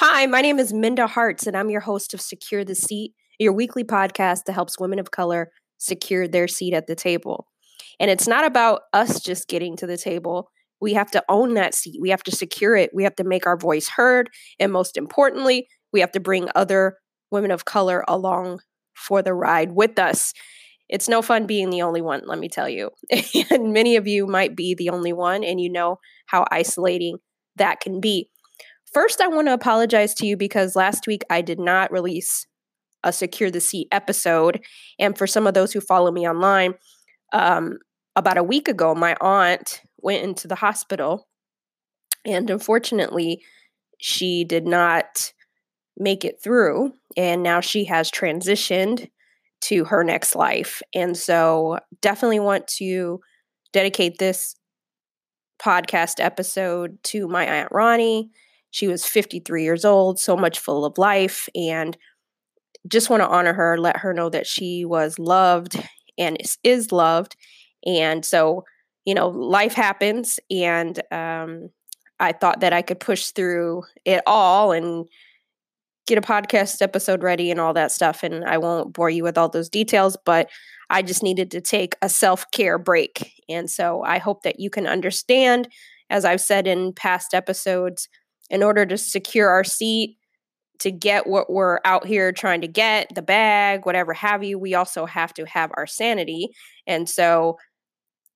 Hi, my name is Minda Harts, and I'm your host of Secure the Seat, your weekly podcast that helps women of color secure their seat at the table. And it's not about us just getting to the table. We have to own that seat. We have to secure it. We have to make our voice heard. And most importantly, we have to bring other women of color along for the ride with us. It's no fun being the only one, let me tell you. and many of you might be the only one, and you know how isolating that can be. First, I want to apologize to you because last week I did not release a Secure the Seat episode. And for some of those who follow me online, um, about a week ago, my aunt went into the hospital. And unfortunately, she did not make it through. And now she has transitioned to her next life. And so, definitely want to dedicate this podcast episode to my Aunt Ronnie she was 53 years old, so much full of life, and just want to honor her, let her know that she was loved and is, is loved. And so, you know, life happens, and um, I thought that I could push through it all and get a podcast episode ready and all that stuff. And I won't bore you with all those details, but I just needed to take a self care break. And so I hope that you can understand, as I've said in past episodes, in order to secure our seat, to get what we're out here trying to get, the bag, whatever have you, we also have to have our sanity. And so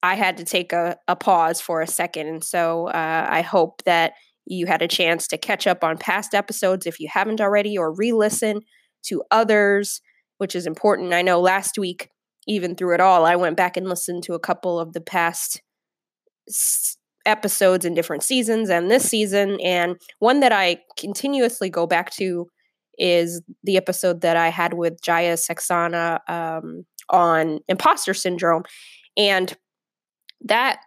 I had to take a, a pause for a second. And so uh, I hope that you had a chance to catch up on past episodes if you haven't already, or re listen to others, which is important. I know last week, even through it all, I went back and listened to a couple of the past episodes in different seasons and this season. And one that I continuously go back to is the episode that I had with Jaya Saxena um, on imposter syndrome. And that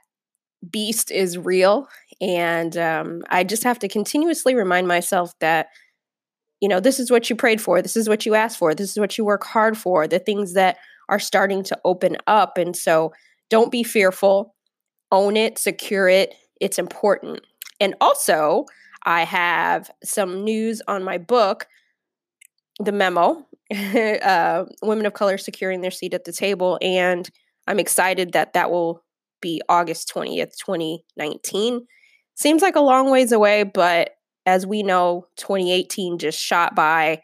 beast is real. And um, I just have to continuously remind myself that, you know, this is what you prayed for. This is what you asked for. This is what you work hard for. The things that are starting to open up. And so don't be fearful own it, secure it. It's important. And also, I have some news on my book, The Memo uh, Women of Color Securing Their Seat at the Table. And I'm excited that that will be August 20th, 2019. Seems like a long ways away, but as we know, 2018 just shot by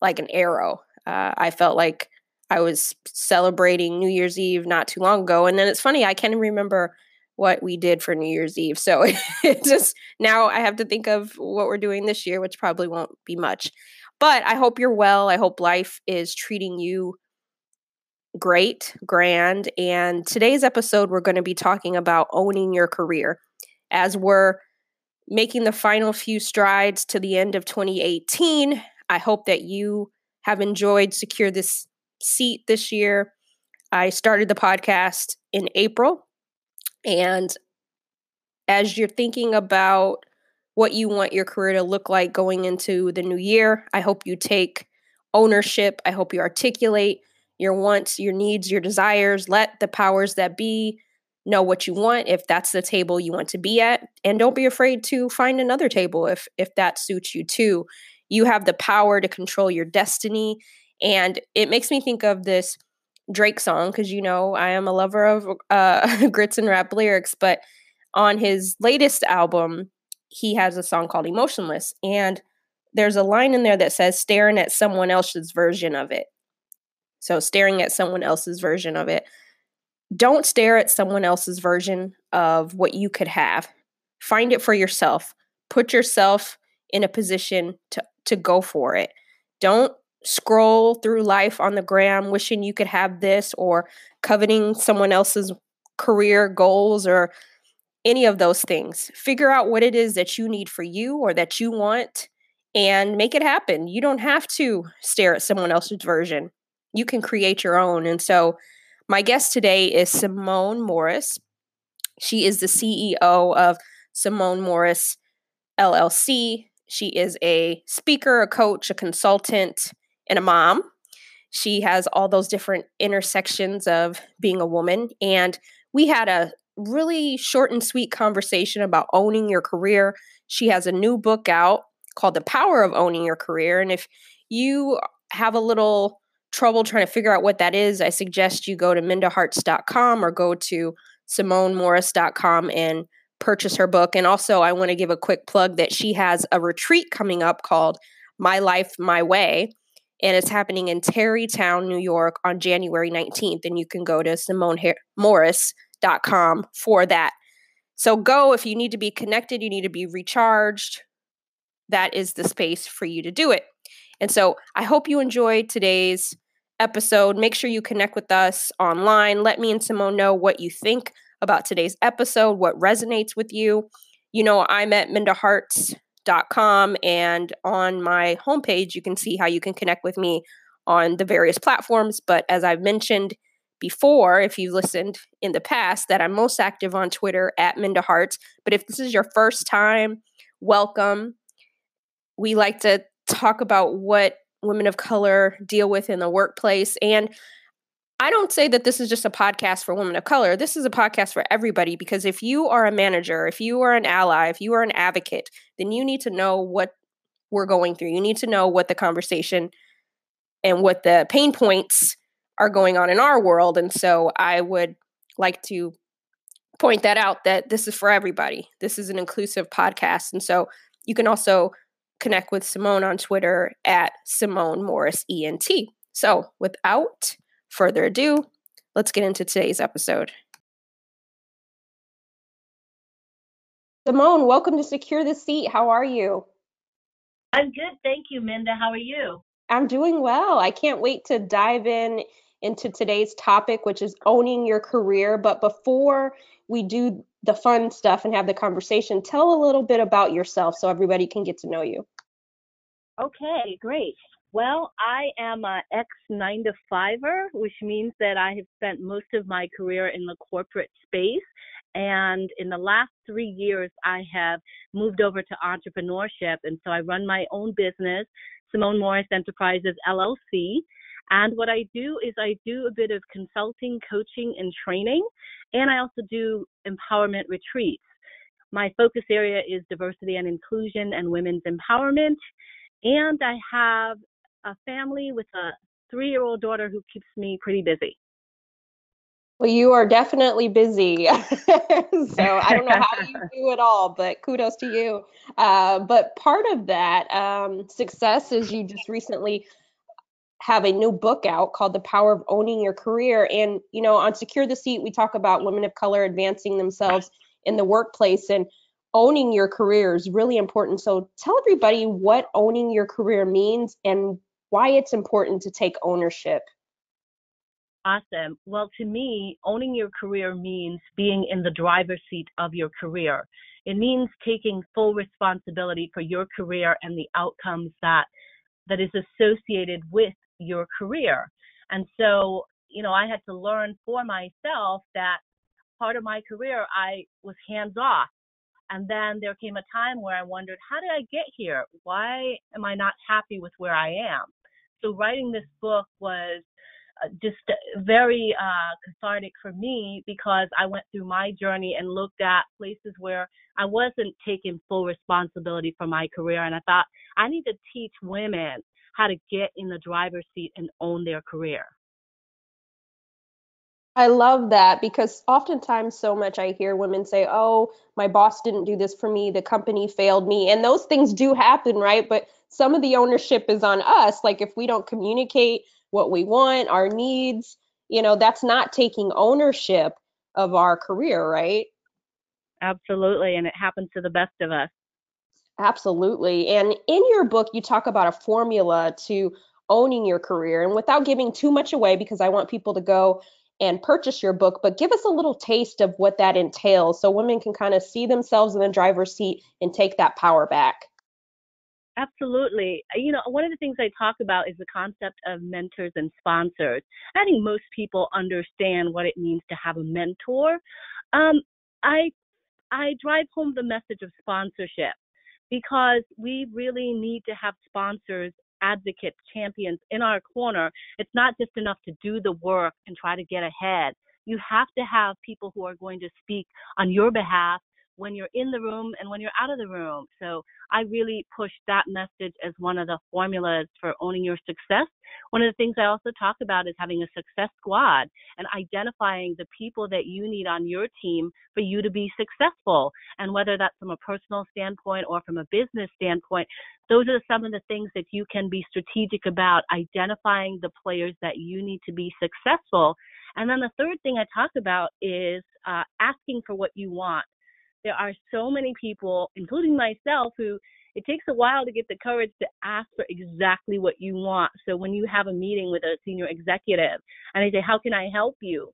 like an arrow. Uh, I felt like I was celebrating New Year's Eve not too long ago. And then it's funny, I can't remember what we did for New Year's Eve. So it just now I have to think of what we're doing this year, which probably won't be much. But I hope you're well. I hope life is treating you great, grand. And today's episode, we're going to be talking about owning your career as we're making the final few strides to the end of 2018. I hope that you have enjoyed Secure This Seat this year. I started the podcast in April and as you're thinking about what you want your career to look like going into the new year, I hope you take ownership. I hope you articulate your wants, your needs, your desires. Let the powers that be know what you want if that's the table you want to be at and don't be afraid to find another table if if that suits you too. You have the power to control your destiny and it makes me think of this Drake song because you know I am a lover of uh, grits and rap lyrics. But on his latest album, he has a song called Emotionless. And there's a line in there that says, staring at someone else's version of it. So, staring at someone else's version of it. Don't stare at someone else's version of what you could have. Find it for yourself. Put yourself in a position to, to go for it. Don't scroll through life on the gram wishing you could have this or coveting someone else's career goals or any of those things. Figure out what it is that you need for you or that you want and make it happen. You don't have to stare at someone else's version. You can create your own. And so, my guest today is Simone Morris. She is the CEO of Simone Morris LLC. She is a speaker, a coach, a consultant, and a mom. She has all those different intersections of being a woman. And we had a really short and sweet conversation about owning your career. She has a new book out called The Power of Owning Your Career. And if you have a little trouble trying to figure out what that is, I suggest you go to mindaharts.com or go to simonemorris.com and purchase her book. And also, I want to give a quick plug that she has a retreat coming up called My Life, My Way. And it's happening in Tarrytown, New York on January 19th. And you can go to simonemorris.com for that. So go if you need to be connected, you need to be recharged. That is the space for you to do it. And so I hope you enjoyed today's episode. Make sure you connect with us online. Let me and Simone know what you think about today's episode, what resonates with you. You know, I'm at mindaharts.com and on my homepage, you can see how you can connect with me on the various platforms. But as I've mentioned before, if you've listened in the past, that I'm most active on Twitter at Minda Harts. But if this is your first time, welcome. We like to talk about what women of color deal with in the workplace. And I don't say that this is just a podcast for women of color. This is a podcast for everybody because if you are a manager, if you are an ally, if you are an advocate, then you need to know what we're going through. You need to know what the conversation and what the pain points are going on in our world. And so I would like to point that out that this is for everybody. This is an inclusive podcast. And so you can also connect with Simone on Twitter at Simone Morris ENT. So without further ado, let's get into today's episode. Simone, welcome to Secure the Seat. How are you? I'm good. Thank you, Minda. How are you? I'm doing well. I can't wait to dive in into today's topic, which is owning your career. But before we do the fun stuff and have the conversation, tell a little bit about yourself so everybody can get to know you. Okay, great. Well, I am an ex nine to fiver, which means that I have spent most of my career in the corporate space. And in the last three years, I have moved over to entrepreneurship. And so I run my own business, Simone Morris Enterprises LLC. And what I do is I do a bit of consulting, coaching, and training. And I also do empowerment retreats. My focus area is diversity and inclusion and women's empowerment. And I have a family with a three year old daughter who keeps me pretty busy. Well, you are definitely busy. so I don't know how you do it all, but kudos to you. Uh, but part of that um, success is you just recently have a new book out called The Power of Owning Your Career. And, you know, on Secure the Seat, we talk about women of color advancing themselves in the workplace. And owning your career is really important. So tell everybody what owning your career means and why it's important to take ownership. Awesome. Well, to me, owning your career means being in the driver's seat of your career. It means taking full responsibility for your career and the outcomes that that is associated with your career. And so, you know, I had to learn for myself that part of my career I was hands off. And then there came a time where I wondered, how did I get here? Why am I not happy with where I am? So writing this book was just very uh, cathartic for me because I went through my journey and looked at places where I wasn't taking full responsibility for my career. And I thought, I need to teach women how to get in the driver's seat and own their career. I love that because oftentimes so much I hear women say, "Oh, my boss didn't do this for me, the company failed me." And those things do happen, right? But some of the ownership is on us. Like if we don't communicate what we want, our needs, you know, that's not taking ownership of our career, right? Absolutely, and it happens to the best of us. Absolutely. And in your book, you talk about a formula to owning your career. And without giving too much away, because I want people to go and purchase your book, but give us a little taste of what that entails so women can kind of see themselves in the driver's seat and take that power back. Absolutely. You know, one of the things I talk about is the concept of mentors and sponsors. I think most people understand what it means to have a mentor. Um, I I drive home the message of sponsorship because we really need to have sponsors advocates, champions in our corner. It's not just enough to do the work and try to get ahead. You have to have people who are going to speak on your behalf when you're in the room and when you're out of the room. So I really push that message as one of the formulas for owning your success. One of the things I also talk about is having a success squad and identifying the people that you need on your team for you to be successful. And whether that's from a personal standpoint or from a business standpoint, those are some of the things that you can be strategic about identifying the players that you need to be successful. And then the third thing I talk about is uh, asking for what you want there are so many people, including myself, who it takes a while to get the courage to ask for exactly what you want. So when you have a meeting with a senior executive and they say, How can I help you?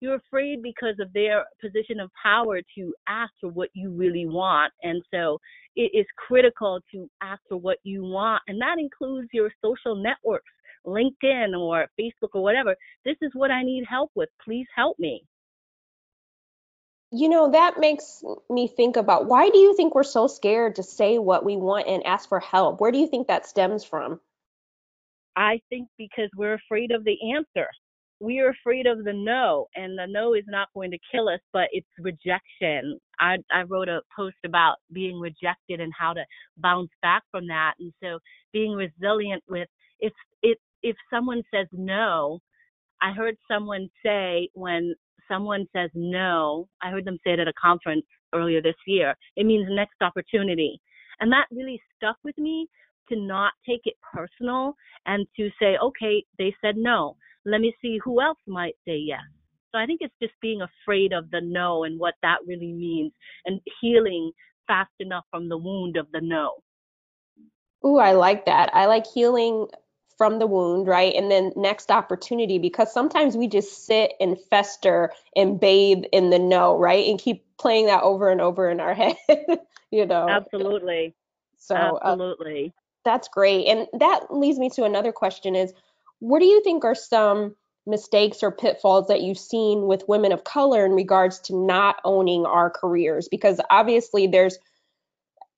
You're afraid because of their position of power to ask for what you really want. And so it is critical to ask for what you want. And that includes your social networks, LinkedIn or Facebook or whatever. This is what I need help with. Please help me you know that makes me think about why do you think we're so scared to say what we want and ask for help? Where do you think that stems from? I think because we're afraid of the answer. We are afraid of the no and the no is not going to kill us but it's rejection. I i wrote a post about being rejected and how to bounce back from that and so being resilient with if if if someone says no i heard someone say when someone says no, I heard them say it at a conference earlier this year, it means next opportunity. And that really stuck with me to not take it personal and to say, okay, they said no. Let me see who else might say yes. So I think it's just being afraid of the no and what that really means and healing fast enough from the wound of the no. Ooh, I like that. I like healing from the wound, right? And then next opportunity, because sometimes we just sit and fester and bathe in the no, right? And keep playing that over and over in our head, you know? Absolutely. So, uh, absolutely. Uh, that's great. And that leads me to another question is what do you think are some mistakes or pitfalls that you've seen with women of color in regards to not owning our careers? Because obviously, there's,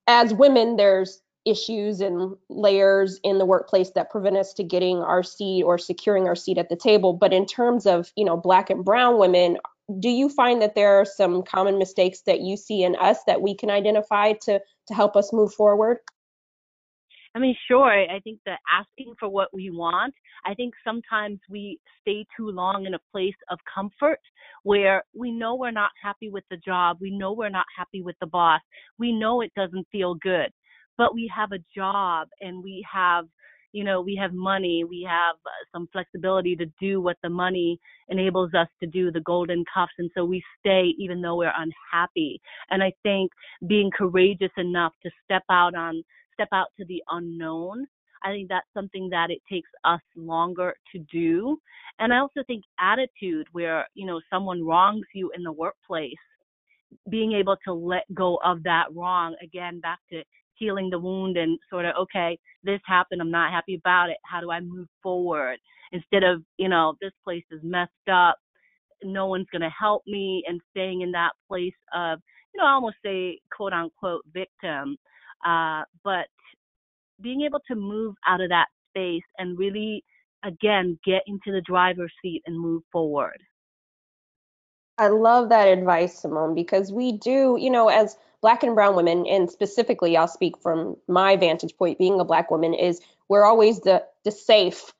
as women, there's issues and layers in the workplace that prevent us to getting our seat or securing our seat at the table but in terms of you know black and brown women do you find that there are some common mistakes that you see in us that we can identify to to help us move forward I mean, sure. I think that asking for what we want, I think sometimes we stay too long in a place of comfort where we know we're not happy with the job. We know we're not happy with the boss. We know it doesn't feel good but we have a job and we have you know we have money we have uh, some flexibility to do what the money enables us to do the golden cuffs and so we stay even though we're unhappy. And i think being courageous enough to step out on step out to the unknown i think that's something that it takes us longer to do. And i also think attitude where you know someone wrongs you in the workplace being able to let go of that wrong again back to healing the wound and sort of okay this happened i'm not happy about it how do i move forward? Instead of you know this place is messed up no one's going to help me and staying in that place of you know i almost say quote unquote victim uh, but being able to move out of that space and really again get into the driver's seat and move forward i love that advice simone because we do you know as black and brown women, and specifically, I'll speak from my vantage point, being a black woman, is we're always the the safe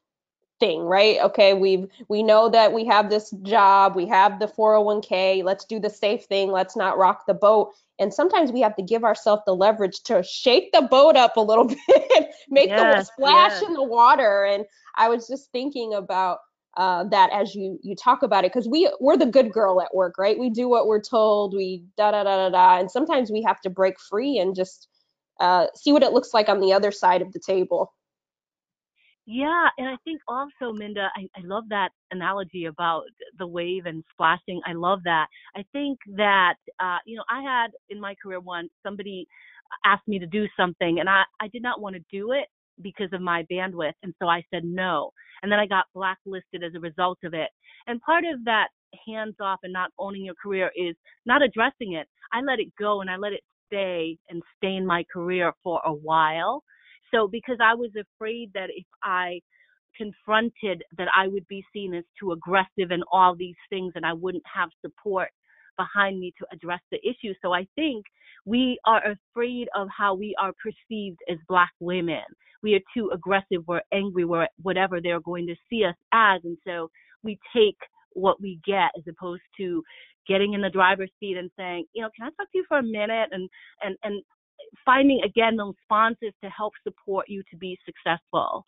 thing, right? Okay, we've we know that we have this job, we have the 401k, let's do the safe thing, let's not rock the boat. And sometimes we have to give ourselves the leverage to shake the boat up a little bit, make yes, the splash yes. in the water. And I was just thinking about uh, that as you you talk about it because we we're the good girl at work right? We do what we're told we da da da da da and sometimes we have to break free and just uh, see what it looks like on the other side of the table. Yeah and i think also minda I, I love that analogy about the wave and splashing i love that. I think that uh, you know i had in my career once somebody asked me to do something and i i did not want to do it because of my bandwidth. And so I said no. And then I got blacklisted as a result of it. And part of that hands off and not owning your career is not addressing it. I let it go and I let it stay and stay in my career for a while. So because I was afraid that if I confronted that I would be seen as too aggressive and all these things and I wouldn't have support behind me to address the issue. So I think we are afraid of how we are perceived as black women. We are too aggressive, we're angry, we're whatever they're going to see us as. And so we take what we get as opposed to getting in the driver's seat and saying, you know, can I talk to you for a minute and and and finding again those sponsors to help support you to be successful.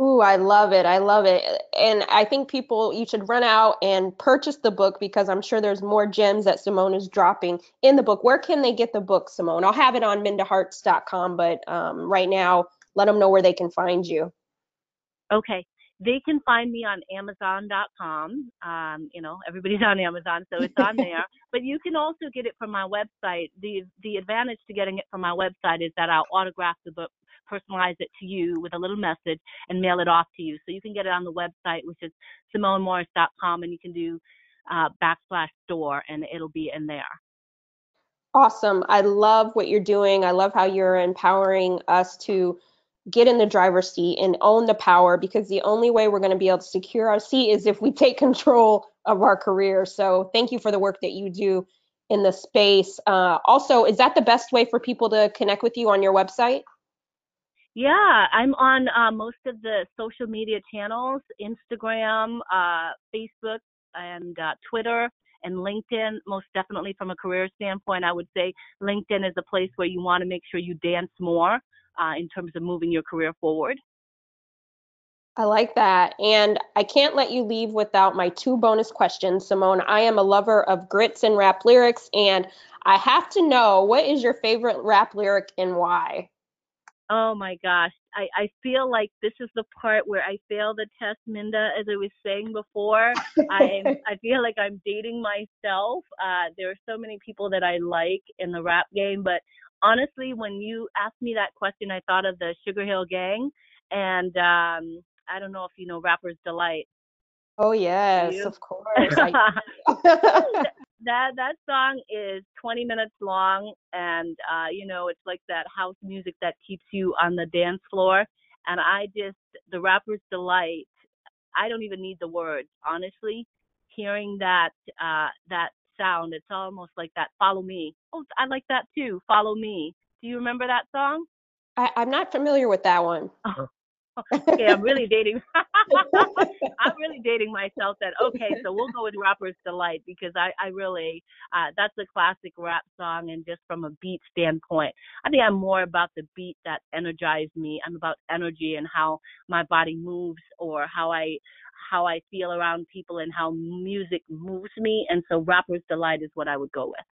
Ooh, I love it. I love it. And I think people, you should run out and purchase the book because I'm sure there's more gems that Simone is dropping in the book. Where can they get the book, Simone? I'll have it on mindaharts.com, but um, right now, let them know where they can find you. Okay. They can find me on Amazon.com. Um, you know, everybody's on Amazon, so it's on there. but you can also get it from my website. The the advantage to getting it from my website is that I'll autograph the book, personalize it to you with a little message, and mail it off to you. So you can get it on the website, which is SimoneMorris.com, and you can do uh, backslash store, and it'll be in there. Awesome. I love what you're doing. I love how you're empowering us to get in the driver's seat and own the power because the only way we're going to be able to secure our seat is if we take control of our career. So thank you for the work that you do in the space. Uh, also, is that the best way for people to connect with you on your website? Yeah, I'm on uh, most of the social media channels Instagram, uh, Facebook, and uh, Twitter and LinkedIn. Most definitely, from a career standpoint, I would say LinkedIn is a place where you want to make sure you dance more uh, in terms of moving your career forward. I like that. And I can't let you leave without my two bonus questions, Simone. I am a lover of grits and rap lyrics, and I have to know what is your favorite rap lyric and why? Oh my gosh. I, I feel like this is the part where I fail the test, Minda, as I was saying before. I I feel like I'm dating myself. Uh, there are so many people that I like in the rap game, but honestly, when you asked me that question, I thought of the Sugar Hill Gang, and um, I don't know if you know Rapper's Delight. Oh yes, of course. that that song is 20 minutes long, and uh, you know it's like that house music that keeps you on the dance floor. And I just the Rapper's Delight. I don't even need the words, honestly. Hearing that uh, that sound. It's almost like that follow me. Oh, I like that too. Follow me. Do you remember that song? I, am not familiar with that one. Oh, okay, I'm really dating. I'm really dating myself. That okay, so we'll go with Rapper's Delight because I, I really, uh, that's a classic rap song, and just from a beat standpoint, I think I'm more about the beat that energized me. I'm about energy and how my body moves or how I how I feel around people and how music moves me. And so Rapper's Delight is what I would go with.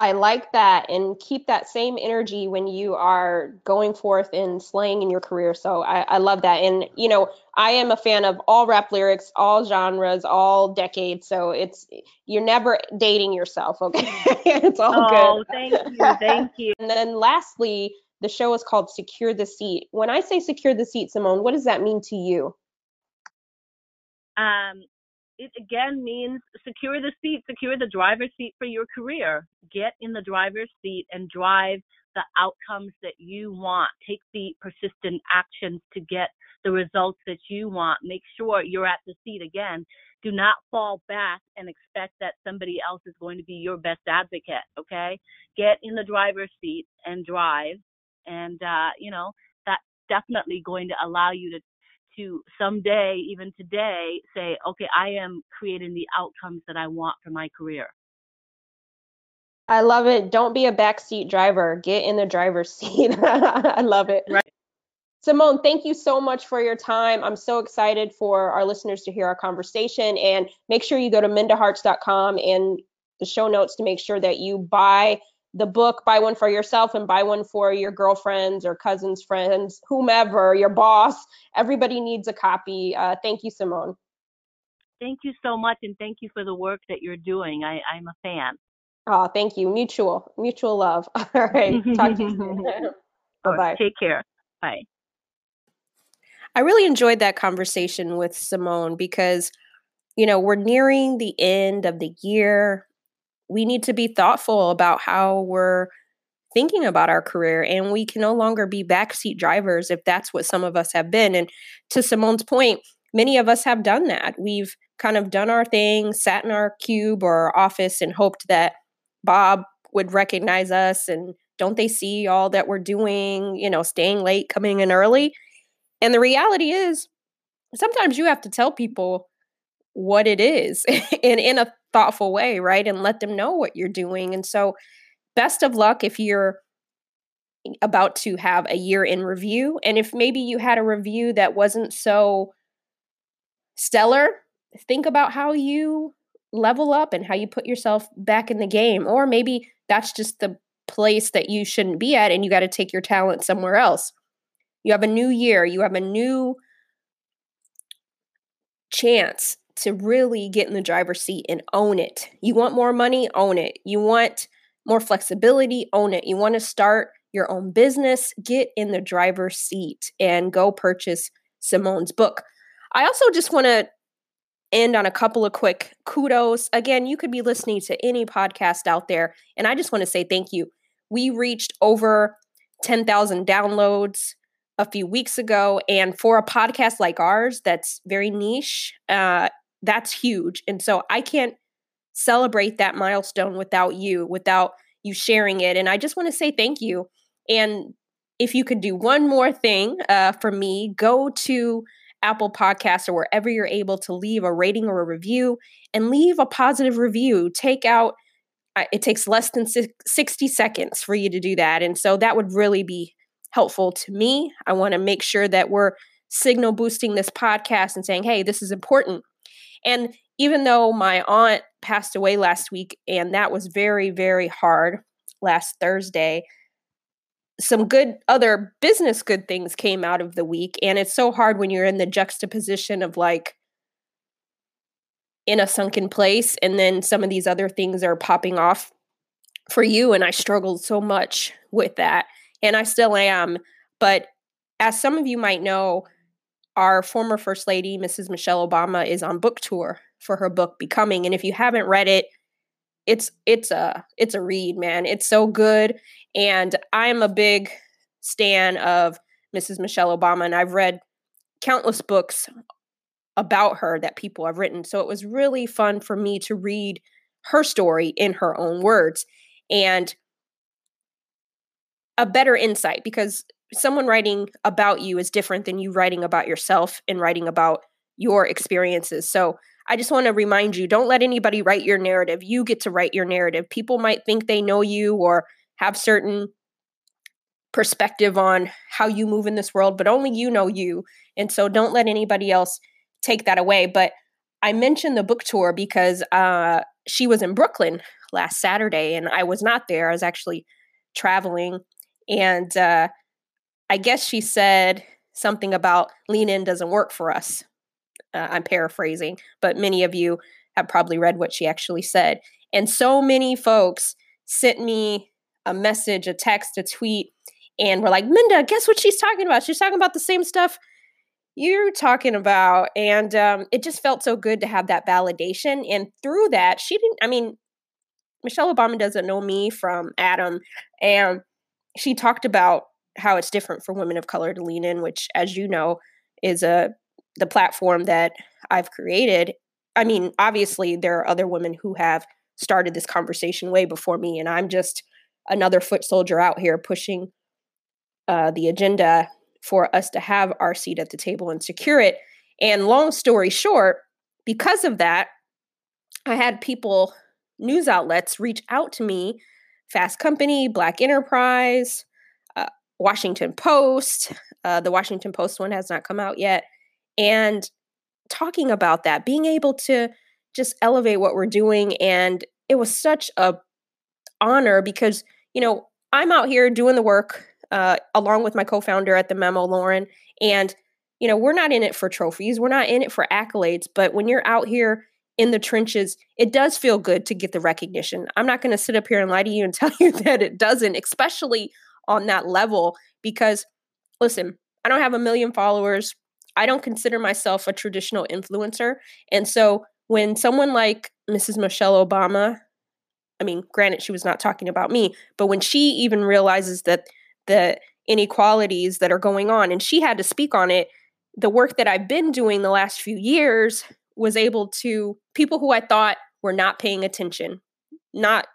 I like that and keep that same energy when you are going forth and slaying in your career. So I, I, love that. And, you know, I am a fan of all rap lyrics, all genres, all decades. So it's, you're never dating yourself. Okay. it's all oh, good. thank you. Thank you. and then lastly, the show is called Secure the Seat. When I say secure the seat, Simone, what does that mean to you? Um, it again means secure the seat, secure the driver's seat for your career. Get in the driver's seat and drive the outcomes that you want. Take the persistent actions to get the results that you want. Make sure you're at the seat again. Do not fall back and expect that somebody else is going to be your best advocate. Okay. Get in the driver's seat and drive. And, uh, you know, that's definitely going to allow you to to someday, even today, say, okay, I am creating the outcomes that I want for my career. I love it. Don't be a backseat driver. Get in the driver's seat. I love it. Right. Simone, thank you so much for your time. I'm so excited for our listeners to hear our conversation. And make sure you go to mindaharts.com and the show notes to make sure that you buy the book, buy one for yourself and buy one for your girlfriends or cousins, friends, whomever, your boss. Everybody needs a copy. Uh, thank you, Simone. Thank you so much, and thank you for the work that you're doing. I, I'm a fan. Oh, thank you. Mutual, mutual love. All right. Talk to you soon. Bye bye. Take care. Bye. I really enjoyed that conversation with Simone because, you know, we're nearing the end of the year we need to be thoughtful about how we're thinking about our career and we can no longer be backseat drivers if that's what some of us have been and to Simone's point many of us have done that we've kind of done our thing, sat in our cube or our office and hoped that Bob would recognize us and don't they see all that we're doing, you know, staying late, coming in early? And the reality is sometimes you have to tell people what it is and in a thoughtful way, right? And let them know what you're doing. And so best of luck if you're about to have a year in review and if maybe you had a review that wasn't so stellar, think about how you level up and how you put yourself back in the game or maybe that's just the place that you shouldn't be at and you got to take your talent somewhere else. You have a new year, you have a new chance to really get in the driver's seat and own it. You want more money? Own it. You want more flexibility? Own it. You want to start your own business? Get in the driver's seat and go purchase Simone's book. I also just want to end on a couple of quick kudos. Again, you could be listening to any podcast out there, and I just want to say thank you. We reached over 10,000 downloads a few weeks ago. And for a podcast like ours that's very niche, uh, that's huge. And so I can't celebrate that milestone without you, without you sharing it. And I just want to say thank you. And if you could do one more thing uh, for me, go to Apple Podcasts or wherever you're able to leave a rating or a review and leave a positive review. Take out, uh, it takes less than 60 seconds for you to do that. And so that would really be helpful to me. I want to make sure that we're signal boosting this podcast and saying, hey, this is important. And even though my aunt passed away last week, and that was very, very hard last Thursday, some good other business good things came out of the week. And it's so hard when you're in the juxtaposition of like in a sunken place, and then some of these other things are popping off for you. And I struggled so much with that. And I still am. But as some of you might know, our former First Lady, Mrs. Michelle Obama, is on book tour for her book Becoming. And if you haven't read it, it's it's a it's a read, man. It's so good. And I'm a big stan of Mrs. Michelle Obama, and I've read countless books about her that people have written. So it was really fun for me to read her story in her own words and a better insight because someone writing about you is different than you writing about yourself and writing about your experiences. So I just want to remind you don't let anybody write your narrative. You get to write your narrative. People might think they know you or have certain perspective on how you move in this world, but only you know you. And so don't let anybody else take that away. But I mentioned the book tour because uh, she was in Brooklyn last Saturday and I was not there. I was actually traveling. And uh, I guess she said something about lean in doesn't work for us. Uh, I'm paraphrasing, but many of you have probably read what she actually said. And so many folks sent me a message, a text, a tweet, and were like, Minda, guess what she's talking about? She's talking about the same stuff you're talking about. And um, it just felt so good to have that validation. And through that, she didn't, I mean, Michelle Obama doesn't know me from Adam. And she talked about how it's different for women of color to lean in, which, as you know, is a the platform that I've created. I mean, obviously, there are other women who have started this conversation way before me, and I'm just another foot soldier out here pushing uh, the agenda for us to have our seat at the table and secure it. And long story short, because of that, I had people, news outlets, reach out to me Fast Company, Black Enterprise, Washington Post. Uh, the Washington Post one has not come out yet. And talking about that, being able to just elevate what we're doing. And it was such a honor because, you know, I'm out here doing the work uh, along with my co-founder at the Memo, Lauren. And, you know, we're not in it for trophies. We're not in it for accolades. But when you're out here in the trenches, it does feel good to get the recognition. I'm not going to sit up here and lie to you and tell you that it doesn't, especially on that level because listen, I don't have a million followers. I don't consider myself a traditional influencer. And so when someone like Mrs. Michelle Obama, I mean, granted, she was not talking about me, but when she even realizes that the inequalities that are going on and she had to speak on it, the work that I've been doing the last few years was able to people who I thought were not paying attention, not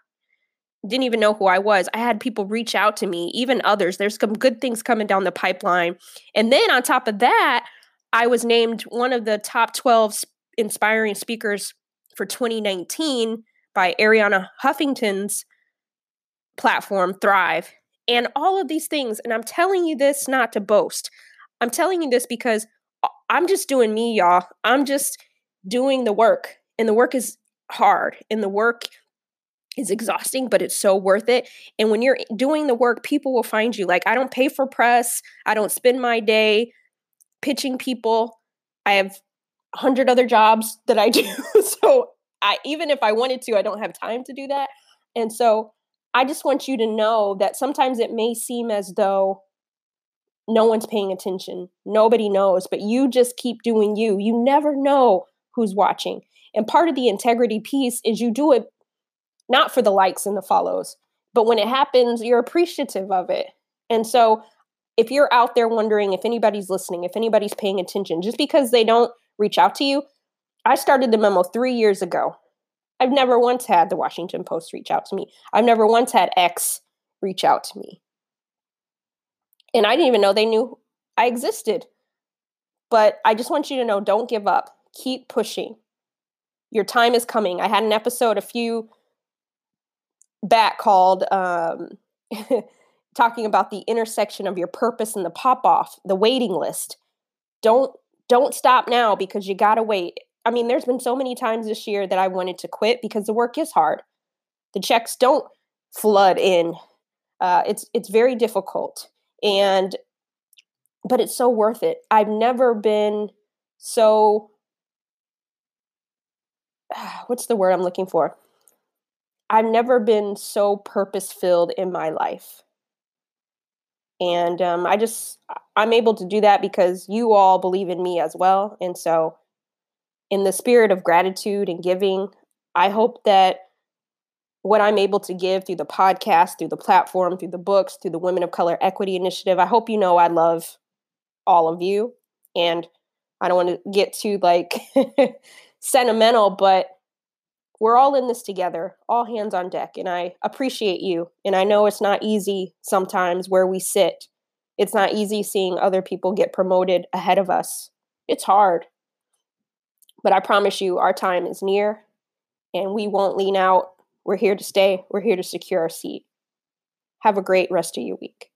didn't even know who I was. I had people reach out to me, even others. There's some good things coming down the pipeline. And then on top of that, I was named one of the top 12 inspiring speakers for 2019 by Arianna Huffington's platform, Thrive. And all of these things. And I'm telling you this not to boast. I'm telling you this because I'm just doing me, y'all. I'm just doing the work. And the work is hard. And the work is exhausting, but it's so worth it. And when you're doing the work, people will find you. Like, I don't pay for press, I don't spend my day pitching people. I have a hundred other jobs that I do. so I even if I wanted to, I don't have time to do that. And so I just want you to know that sometimes it may seem as though no one's paying attention. Nobody knows, but you just keep doing you. You never know who's watching. And part of the integrity piece is you do it not for the likes and the follows, but when it happens, you're appreciative of it. And so if you're out there wondering if anybody's listening, if anybody's paying attention, just because they don't reach out to you, I started the memo three years ago. I've never once had the Washington Post reach out to me. I've never once had X reach out to me. And I didn't even know they knew I existed. But I just want you to know don't give up. Keep pushing. Your time is coming. I had an episode a few back called um, talking about the intersection of your purpose and the pop off, the waiting list. Don't don't stop now because you got to wait. I mean, there's been so many times this year that I wanted to quit because the work is hard. The checks don't flood in. Uh, it's it's very difficult, and but it's so worth it. I've never been so. What's the word I'm looking for? I've never been so purpose filled in my life. And um, I just, I'm able to do that because you all believe in me as well. And so, in the spirit of gratitude and giving, I hope that what I'm able to give through the podcast, through the platform, through the books, through the Women of Color Equity Initiative, I hope you know I love all of you. And I don't want to get too like sentimental, but we're all in this together, all hands on deck. And I appreciate you. And I know it's not easy sometimes where we sit. It's not easy seeing other people get promoted ahead of us. It's hard. But I promise you, our time is near and we won't lean out. We're here to stay, we're here to secure our seat. Have a great rest of your week.